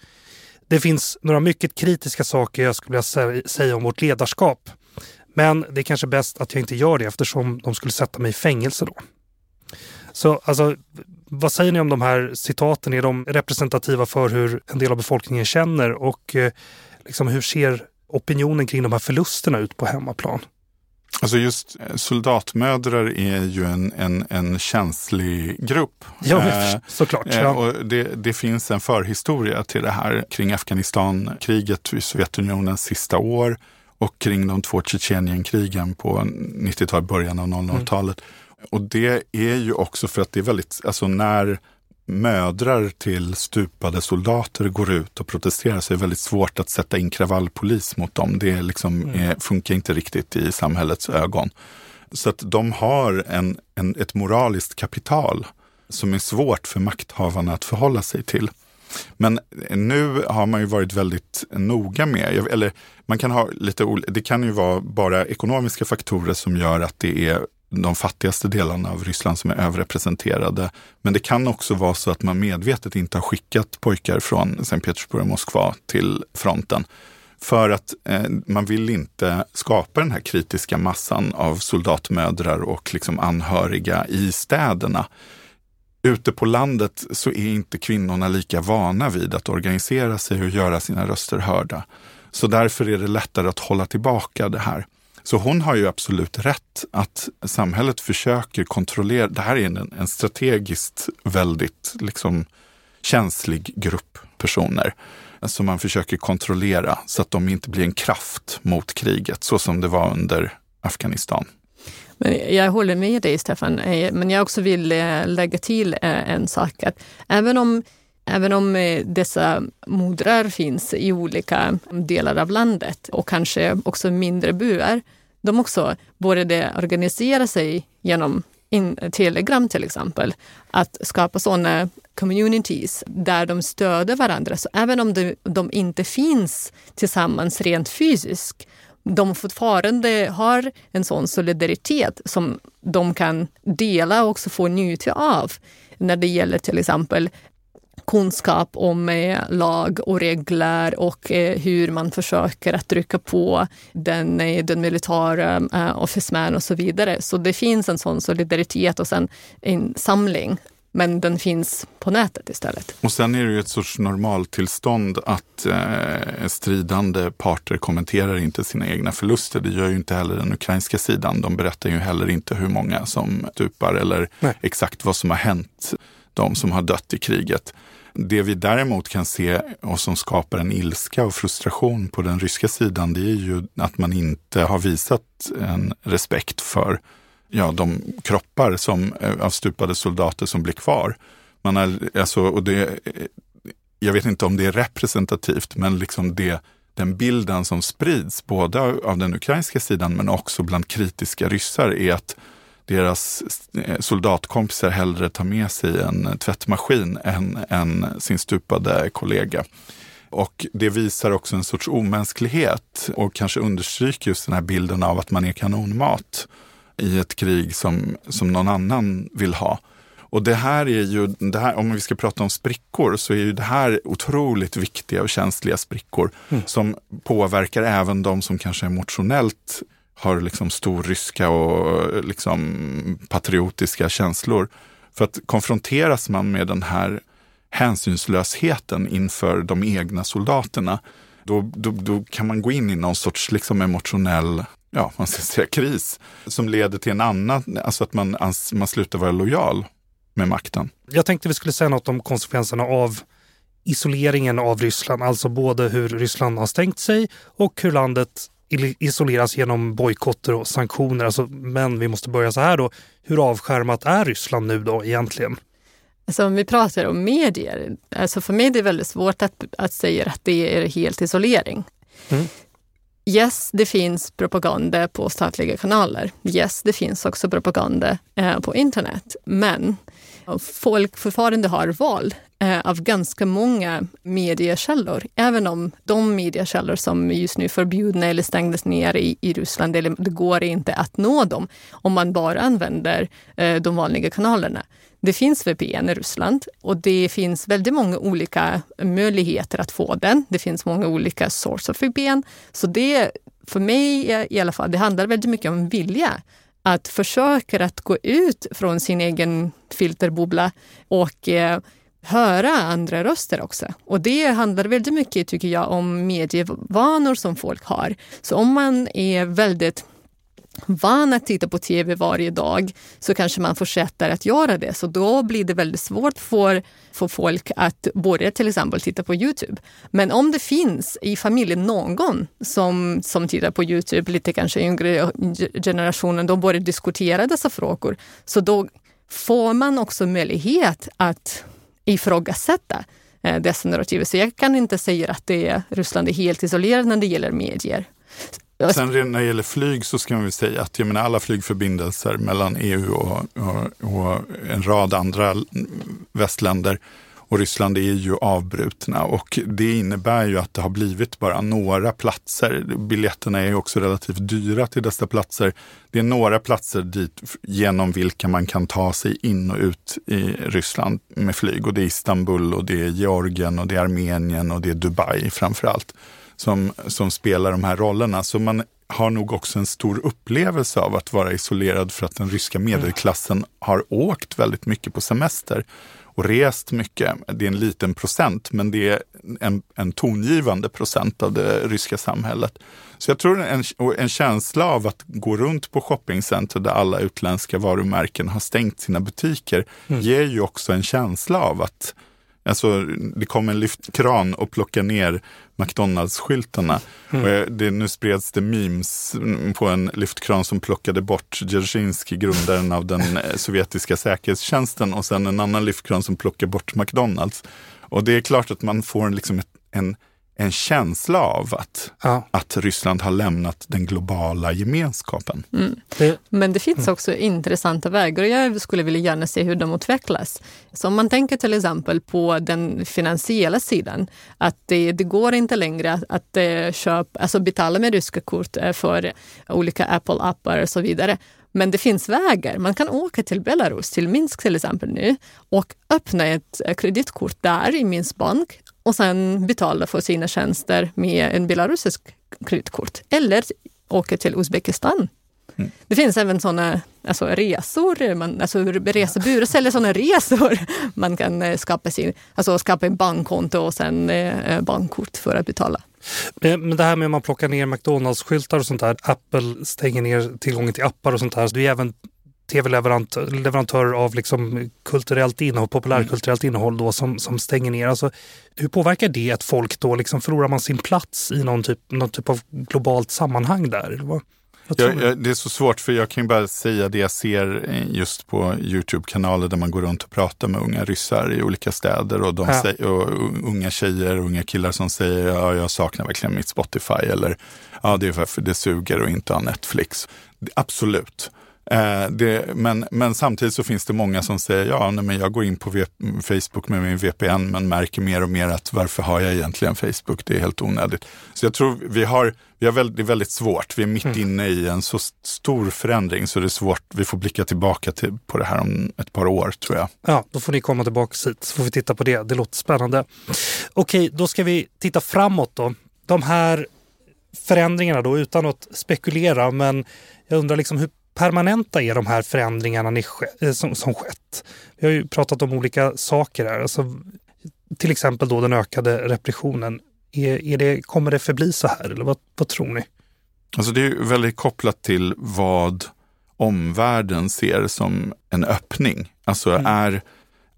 det finns några mycket kritiska saker jag skulle vilja säga om vårt ledarskap. Men det är kanske bäst att jag inte gör det eftersom de skulle sätta mig i fängelse då. Så alltså, vad säger ni om de här citaten? Är de representativa för hur en del av befolkningen känner och eh, liksom, hur ser opinionen kring de här förlusterna ut på hemmaplan? Alltså just eh, soldatmödrar är ju en, en, en känslig grupp. Ja, eh, såklart. Ja. Och det, det, finns en förhistoria till det här kring Afghanistankriget i Sovjetunionens sista år och kring de två Tjetjenienkrigen på 90-talet, början av 00-talet. Mm. Och det är ju också för att det är väldigt, alltså när mödrar till stupade soldater går ut och protesterar så är det väldigt svårt att sätta in kravallpolis mot dem. Det liksom mm. är, funkar inte riktigt i samhällets ögon. Så att de har en, en, ett moraliskt kapital som är svårt för makthavarna att förhålla sig till. Men nu har man ju varit väldigt noga med, eller man kan ha lite det kan ju vara bara ekonomiska faktorer som gör att det är de fattigaste delarna av Ryssland som är överrepresenterade. Men det kan också vara så att man medvetet inte har skickat pojkar från Sankt Petersburg och Moskva till fronten. För att eh, man vill inte skapa den här kritiska massan av soldatmödrar och liksom anhöriga i städerna. Ute på landet så är inte kvinnorna lika vana vid att organisera sig och göra sina röster hörda. Så därför är det lättare att hålla tillbaka det här. Så hon har ju absolut rätt att samhället försöker kontrollera. Det här är en, en strategiskt väldigt liksom, känslig grupp personer som man försöker kontrollera så att de inte blir en kraft mot kriget så som det var under Afghanistan. Men jag håller med dig Stefan, eh, men jag också vill eh, lägga till eh, en sak. Att även om Även om dessa modrar finns i olika delar av landet och kanske också mindre byar, de också började organisera sig genom in, Telegram till exempel, att skapa sådana communities där de stöder varandra. Så även om de, de inte finns tillsammans rent fysiskt, de fortfarande har en sån solidaritet som de kan dela och också få njuta av när det gäller till exempel kunskap om eh, lag och regler och eh, hur man försöker att trycka på den, eh, den militära uh, officeman och så vidare. Så det finns en sån solidaritet och sen en samling men den finns på nätet istället. Och sen är det ju ett sorts normaltillstånd att eh, stridande parter kommenterar inte sina egna förluster. Det gör ju inte heller den ukrainska sidan. De berättar ju heller inte hur många som stupar eller Nej. exakt vad som har hänt de som har dött i kriget. Det vi däremot kan se och som skapar en ilska och frustration på den ryska sidan, det är ju att man inte har visat en respekt för ja, de kroppar som, eh, av stupade soldater som blir kvar. Man är, alltså, och det, eh, jag vet inte om det är representativt, men liksom det, den bilden som sprids både av den ukrainska sidan men också bland kritiska ryssar är att deras eh, soldatkompisar hellre tar med sig en tvättmaskin än, än sin stupade kollega. Och det visar också en sorts omänsklighet och kanske understryker just den här bilden av att man är kanonmat i ett krig som, som någon annan vill ha. Och det här är ju, det här, om vi ska prata om sprickor, så är ju det här otroligt viktiga och känsliga sprickor mm. som påverkar även de som kanske emotionellt har liksom storryska och liksom patriotiska känslor. För att konfronteras man med den här hänsynslösheten inför de egna soldaterna, då, då, då kan man gå in i någon sorts liksom emotionell ja, man ska säga kris som leder till en annan, alltså att man, man slutar vara lojal med makten. Jag tänkte vi skulle säga något om konsekvenserna av isoleringen av Ryssland, alltså både hur Ryssland har stängt sig och hur landet isoleras genom bojkotter och sanktioner. Alltså, men vi måste börja så här då. Hur avskärmat är Ryssland nu då egentligen? Alltså om vi pratar om medier, alltså för mig är det väldigt svårt att, att säga att det är helt isolering. Mm. Yes, det finns propaganda på statliga kanaler. Yes, det finns också propaganda eh, på internet. Men folk fortfarande har val eh, av ganska många mediekällor, även om de mediekällor som just nu är förbjudna eller stängdes ner i, i Ryssland, eller det går inte att nå dem om man bara använder eh, de vanliga kanalerna. Det finns VPN i Ryssland och det finns väldigt många olika möjligheter att få den. Det finns många olika source of VPN. Så det, för mig i alla fall, det handlar väldigt mycket om vilja att försöka att gå ut från sin egen filterbubbla och eh, höra andra röster också. Och det handlar väldigt mycket, tycker jag, om medievanor som folk har. Så om man är väldigt van att titta på tv varje dag så kanske man fortsätter att göra det. Så då blir det väldigt svårt för, för folk att börja till exempel titta på Youtube. Men om det finns i familjen någon som, som tittar på Youtube, lite kanske yngre generationen, de börjar diskutera dessa frågor. Så då får man också möjlighet att ifrågasätta eh, dessa narrativ. Så jag kan inte säga att det är, Ryssland är helt isolerat när det gäller medier. Sen när det gäller flyg så ska man väl säga att jag menar, alla flygförbindelser mellan EU och, och, och, en rad andra västländer och Ryssland är ju avbrutna och det innebär ju att det har blivit bara några platser. Biljetterna är också relativt dyra till dessa platser. Det är några platser dit genom vilka man kan ta sig in och ut i Ryssland med flyg och det är Istanbul och det är Georgien och det är Armenien och det är Dubai framför allt som, som spelar de här rollerna. Så man har nog också en stor upplevelse av att vara isolerad för att den ryska medelklassen har åkt väldigt mycket på semester och rest mycket. Det är en liten procent, men det är en, en tongivande procent av det ryska samhället. Så jag tror en, en känsla av att gå runt på shoppingcenter där alla utländska varumärken har stängt sina butiker mm. ger ju också en känsla av att Alltså, det kom en lyftkran och plockade ner McDonalds-skyltarna. Mm. Det, nu spreds det memes på en lyftkran som plockade bort Dzerzjinskij, grundaren av den eh, sovjetiska säkerhetstjänsten och sen en annan lyftkran som plockade bort McDonalds. Och det är klart att man får liksom ett, en en känsla av att, ja. att Ryssland har lämnat den globala gemenskapen. Mm. Men det finns också mm. intressanta vägar och jag skulle vilja gärna se hur de utvecklas. Så om man tänker till exempel på den finansiella sidan, att det, det går inte längre att, att eh, köpa, alltså betala med ryska kort eh, för olika Apple-appar och så vidare. Men det finns vägar. Man kan åka till Belarus, till Minsk till exempel nu och öppna ett eh, kreditkort där i Minsk bank och sen betala för sina tjänster med en belarusisk kreditkort. Eller åka till Uzbekistan. Mm. Det finns även sådana alltså resor, man, alltså resebyråer säljer sådana resor. Man kan eh, skapa, sin, alltså skapa en bankkonto och sen eh, bankkort för att betala. Men det här med att man plockar ner McDonalds-skyltar och sånt där, Apple stänger ner tillgången till appar och sånt där. Det är även tv-leverantörer av liksom kulturellt innehåll, populärkulturellt innehåll då som, som stänger ner. Alltså, hur påverkar det ett folk då? Liksom förlorar man sin plats i någon typ, någon typ av globalt sammanhang där? Vad, jag, jag, det är så svårt för jag kan ju bara säga det jag ser just på Youtube-kanaler där man går runt och pratar med unga ryssar i olika städer och, de ja. säger, och unga tjejer och unga killar som säger ja, jag saknar verkligen mitt Spotify eller ja, det är varför det suger att inte ha Netflix. Absolut. Eh, det, men, men samtidigt så finns det många som säger, ja, nej, men jag går in på v Facebook med min VPN, men märker mer och mer att varför har jag egentligen Facebook? Det är helt onödigt. Så jag tror vi har, vi har väldigt, det är väldigt svårt. Vi är mitt mm. inne i en så stor förändring så det är svårt. Vi får blicka tillbaka till, på det här om ett par år tror jag. Ja, då får ni komma tillbaka hit så får vi titta på det. Det låter spännande. Okej, då ska vi titta framåt då. De här förändringarna då, utan att spekulera, men jag undrar liksom hur permanenta är de här förändringarna eh, som, som skett? Vi har ju pratat om olika saker här. Alltså, till exempel då den ökade repressionen. Är, är det, kommer det förbli så här eller vad, vad tror ni? Alltså det är väldigt kopplat till vad omvärlden ser som en öppning. Alltså mm. är,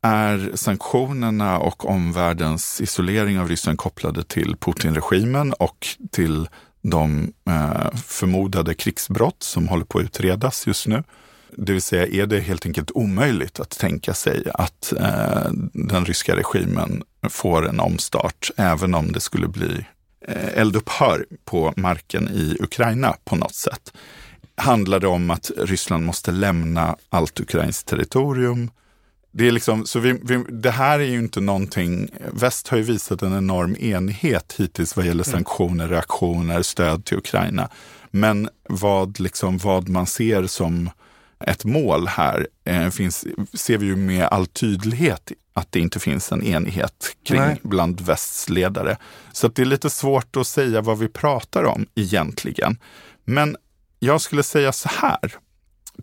är sanktionerna och omvärldens isolering av Ryssland kopplade till Putin-regimen och till de eh, förmodade krigsbrott som håller på att utredas just nu. Det vill säga, är det helt enkelt omöjligt att tänka sig att eh, den ryska regimen får en omstart, även om det skulle bli eh, eldupphör på marken i Ukraina på något sätt? Handlar det om att Ryssland måste lämna allt ukrainskt territorium? Det, är liksom, så vi, vi, det här är ju inte någonting, väst har ju visat en enorm enighet hittills vad gäller mm. sanktioner, reaktioner, stöd till Ukraina. Men vad, liksom, vad man ser som ett mål här eh, finns, ser vi ju med all tydlighet att det inte finns en enighet kring Nej. bland västs ledare. Så det är lite svårt att säga vad vi pratar om egentligen. Men jag skulle säga så här,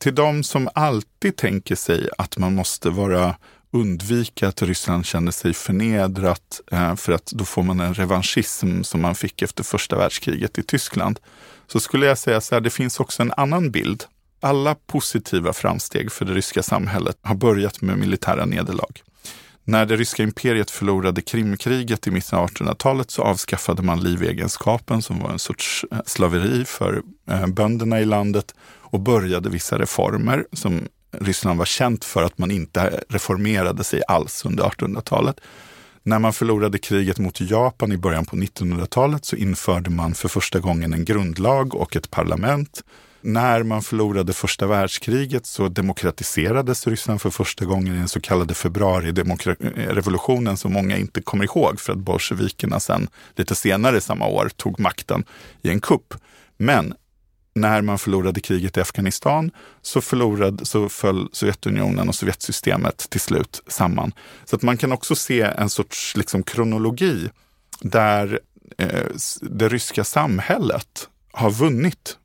till de som alltid tänker sig att man måste vara undvika att Ryssland känner sig förnedrat eh, för att då får man en revanschism som man fick efter första världskriget i Tyskland. Så skulle jag säga så här, det finns också en annan bild. Alla positiva framsteg för det ryska samhället har börjat med militära nederlag. När det ryska imperiet förlorade Krimkriget i mitten av 1800-talet så avskaffade man livegenskapen som var en sorts eh, slaveri för eh, bönderna i landet och började vissa reformer som Ryssland var känt för att man inte reformerade sig alls under 1800-talet. När man förlorade kriget mot Japan i början på 1900-talet så införde man för första gången en grundlag och ett parlament när man förlorade första världskriget så demokratiserades Ryssland för första gången i den så kallade februarirevolutionen som många inte kommer ihåg för att bolsjevikerna sen lite senare samma år tog makten i en kupp. Men när man förlorade kriget i Afghanistan så, förlorade, så föll Sovjetunionen och Sovjetsystemet till slut samman. Så att man kan också se en sorts liksom, kronologi där eh, det ryska samhället har vunnit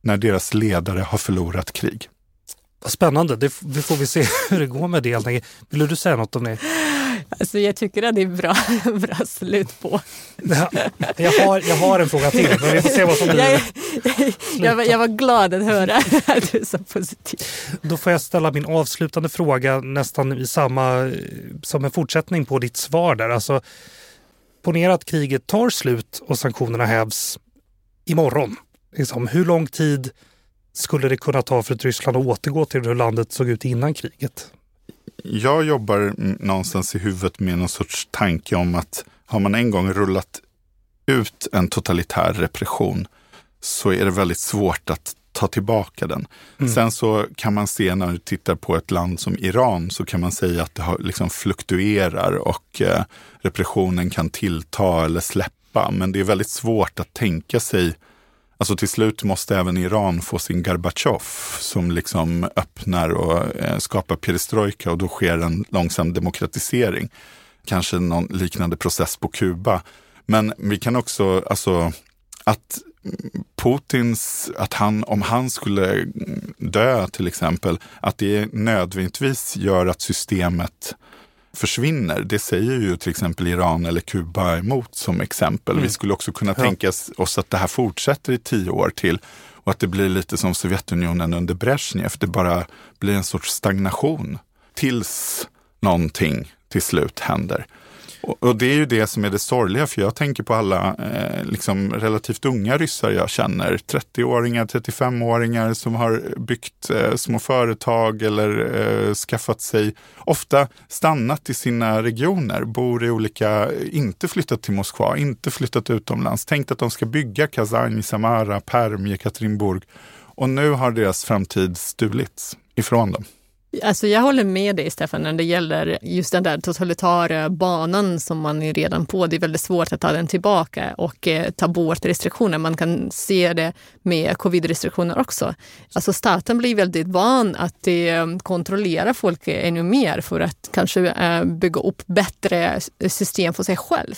när deras ledare har förlorat krig. Spännande, det, får vi se hur det går med det. Vill du säga något om det? Alltså jag tycker att det är bra, bra slut på. Ja, jag, har, jag har en fråga till, men vi får se vad som blir jag, jag, var, jag var glad att höra att du är så positiv. Då får jag ställa min avslutande fråga nästan i samma, som en fortsättning på ditt svar där. Alltså, ponera att kriget tar slut och sanktionerna hävs imorgon. Liksom, hur lång tid skulle det kunna ta för ett Ryssland att återgå till hur landet såg ut innan kriget? Jag jobbar någonstans i huvudet med någon sorts tanke om att har man en gång rullat ut en totalitär repression så är det väldigt svårt att ta tillbaka den. Mm. Sen så kan man se när du tittar på ett land som Iran så kan man säga att det har, liksom fluktuerar och eh, repressionen kan tillta eller släppa. Men det är väldigt svårt att tänka sig Alltså till slut måste även Iran få sin Gorbatjov som liksom öppnar och eh, skapar perestrojka och då sker en långsam demokratisering. Kanske någon liknande process på Kuba. Men vi kan också, alltså att Putins, att han, om han skulle dö till exempel, att det nödvändigtvis gör att systemet försvinner. Det säger ju till exempel Iran eller Kuba emot som exempel. Mm. Vi skulle också kunna ja. tänka oss att det här fortsätter i tio år till och att det blir lite som Sovjetunionen under Brezhnev. Det bara blir en sorts stagnation tills någonting till slut händer. Och, det är ju det som är det sorgliga, för jag tänker på alla eh, liksom relativt unga ryssar jag känner. 30-åringar, 35-åringar som har byggt eh, små företag eller eh, skaffat sig, ofta stannat i sina regioner, bor i olika, eh, inte flyttat till Moskva, inte flyttat utomlands, tänkt att de ska bygga Kazan, Samara, Perm, Jekaterinburg. Och nu har deras framtid stulits ifrån dem. Alltså jag håller med dig Stefan när det gäller just den där totalitära banan som man är redan på. Det är väldigt svårt att ta den tillbaka och eh, ta bort restriktioner. Man kan se det med covid-restriktioner också. Alltså staten blir väldigt van att eh, kontrollera folk ännu mer för att kanske eh, bygga upp bättre system för sig själv.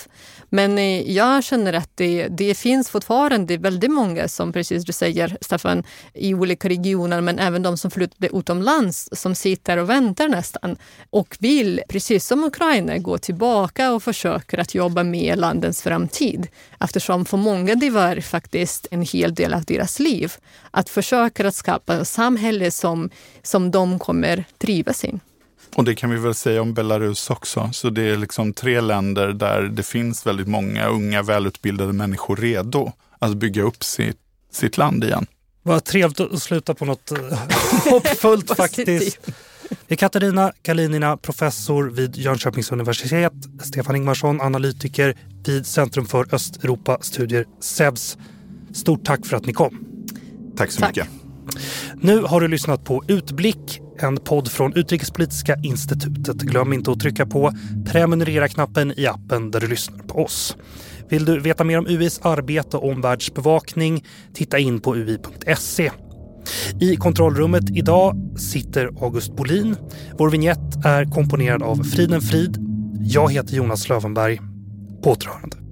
Men eh, jag känner att det, det finns fortfarande väldigt många som, precis du säger Stefan, i olika regioner, men även de som flyttade utomlands som sitter och väntar nästan och vill, precis som Ukraina, gå tillbaka och försöker att jobba med landets framtid. Eftersom för många det var faktiskt en hel del av deras liv. Att försöka att skapa ett samhälle som, som de kommer trivas i. Och det kan vi väl säga om Belarus också. Så det är liksom tre länder där det finns väldigt många unga välutbildade människor redo att bygga upp sitt, sitt land igen. Vad trevligt att sluta på något eh, hoppfullt faktiskt. Det är Katarina Kalinina, professor vid Jönköpings universitet, Stefan Ingvarsson, analytiker vid Centrum för Östeuropastudier, SEVS. Stort tack för att ni kom. Tack så tack. mycket. Nu har du lyssnat på Utblick en podd från Utrikespolitiska institutet. Glöm inte att trycka på prenumerera-knappen i appen där du lyssnar på oss. Vill du veta mer om UIs arbete och omvärldsbevakning? Titta in på ui.se. I kontrollrummet idag sitter August Bolin. Vår vignett är komponerad av Friden Frid. Jag heter Jonas Lövenberg. På återhörande.